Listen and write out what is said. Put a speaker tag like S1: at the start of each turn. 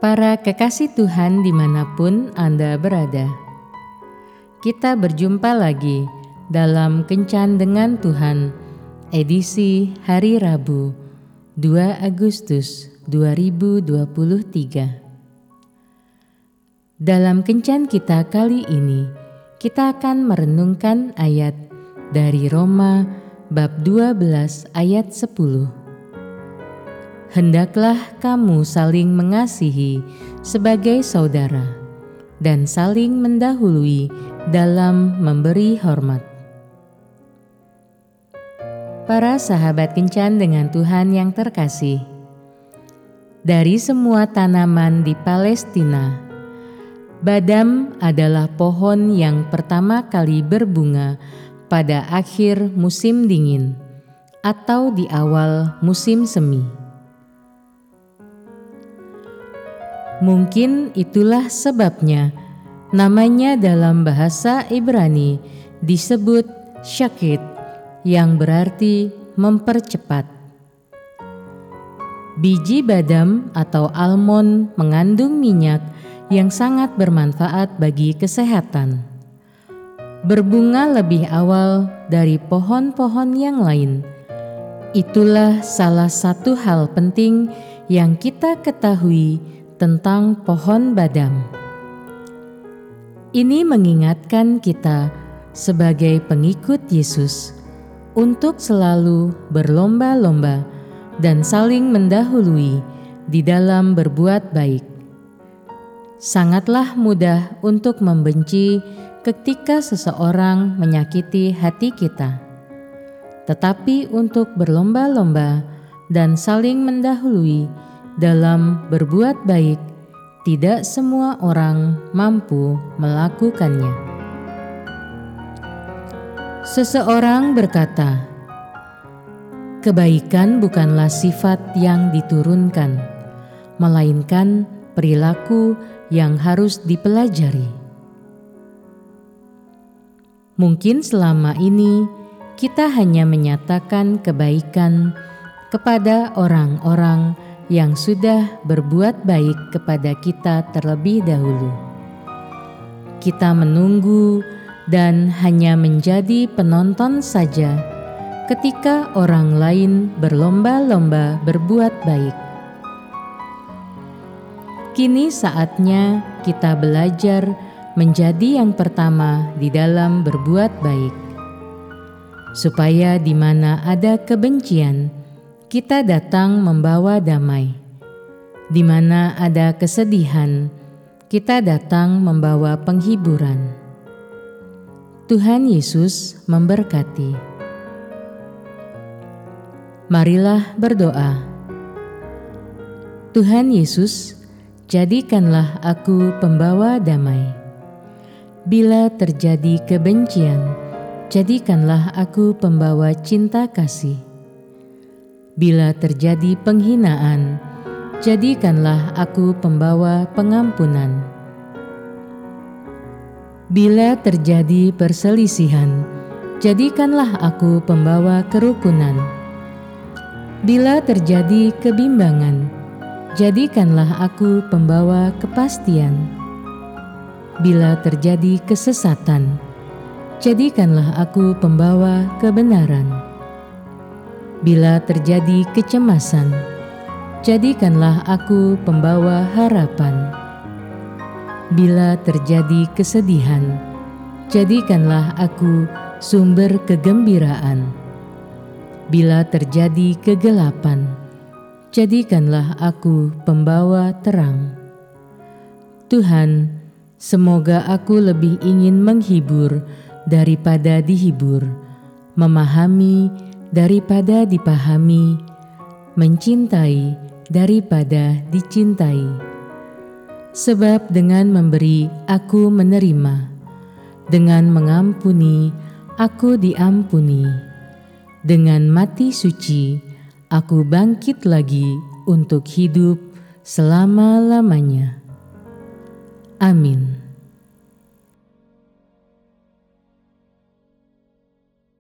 S1: Para kekasih Tuhan di mana pun Anda berada, kita berjumpa lagi dalam Kencan dengan Tuhan, edisi hari Rabu, 2 Agustus 2023. Dalam Kencan kita kali ini, kita akan merenungkan ayat dari Roma bab 12 ayat 10 hendaklah kamu saling mengasihi sebagai saudara dan saling mendahului dalam memberi hormat. Para sahabat kencan dengan Tuhan yang terkasih, dari semua tanaman di Palestina, badam adalah pohon yang pertama kali berbunga pada akhir musim dingin atau di awal musim semi. Mungkin itulah sebabnya namanya dalam bahasa Ibrani disebut syakit yang berarti mempercepat. Biji badam atau almond mengandung minyak yang sangat bermanfaat bagi kesehatan. Berbunga lebih awal dari pohon-pohon yang lain. Itulah salah satu hal penting yang kita ketahui tentang pohon badam. Ini mengingatkan kita sebagai pengikut Yesus untuk selalu berlomba-lomba dan saling mendahului di dalam berbuat baik. Sangatlah mudah untuk membenci ketika seseorang menyakiti hati kita, tetapi untuk berlomba-lomba dan saling mendahului dalam berbuat baik, tidak semua orang mampu melakukannya. Seseorang berkata, "Kebaikan bukanlah sifat yang diturunkan, melainkan perilaku yang harus dipelajari." Mungkin selama ini kita hanya menyatakan kebaikan kepada orang-orang sudah berbuat baik kepada kita terlebih dahulu. Kita menunggu dan hanya menjadi penonton saja ketika orang lain berlomba-lomba berbuat baik. Kini saatnya kita belajar menjadi yang pertama di dalam berbuat baik, supaya di mana ada kebencian, kita datang membawa damai. Di mana ada kesedihan, kita datang membawa penghiburan. Tuhan Yesus memberkati. Marilah berdoa. Tuhan Yesus, jadikanlah aku pembawa damai. Bila terjadi kebencian, jadikanlah aku pembawa cinta kasih Bila terjadi penghinaan, jadikanlah aku pembawa pengampunan. Bila terjadi perselisihan, jadikanlah aku pembawa kerukunan. Bila terjadi kebimbangan, jadikanlah aku pembawa kepastian. Bila terjadi kesesatan, jadikanlah aku pembawa kebenaran Bila terjadi kecemasan, jadikanlah aku pembawa harapan. Bila terjadi kesedihan, jadikanlah aku sumber kegembiraan. Bila terjadi kegelapan, jadikanlah aku pembawa terang. Tuhan, semoga aku lebih ingin menghibur daripada dihibur, memahami daripada dipahami, mencintai daripada dicintai. Sebab dengan memberi aku menerima, dengan mengampuni aku diampuni, dengan mati suci aku bangkit lagi untuk hidup selama-lamanya. Amin.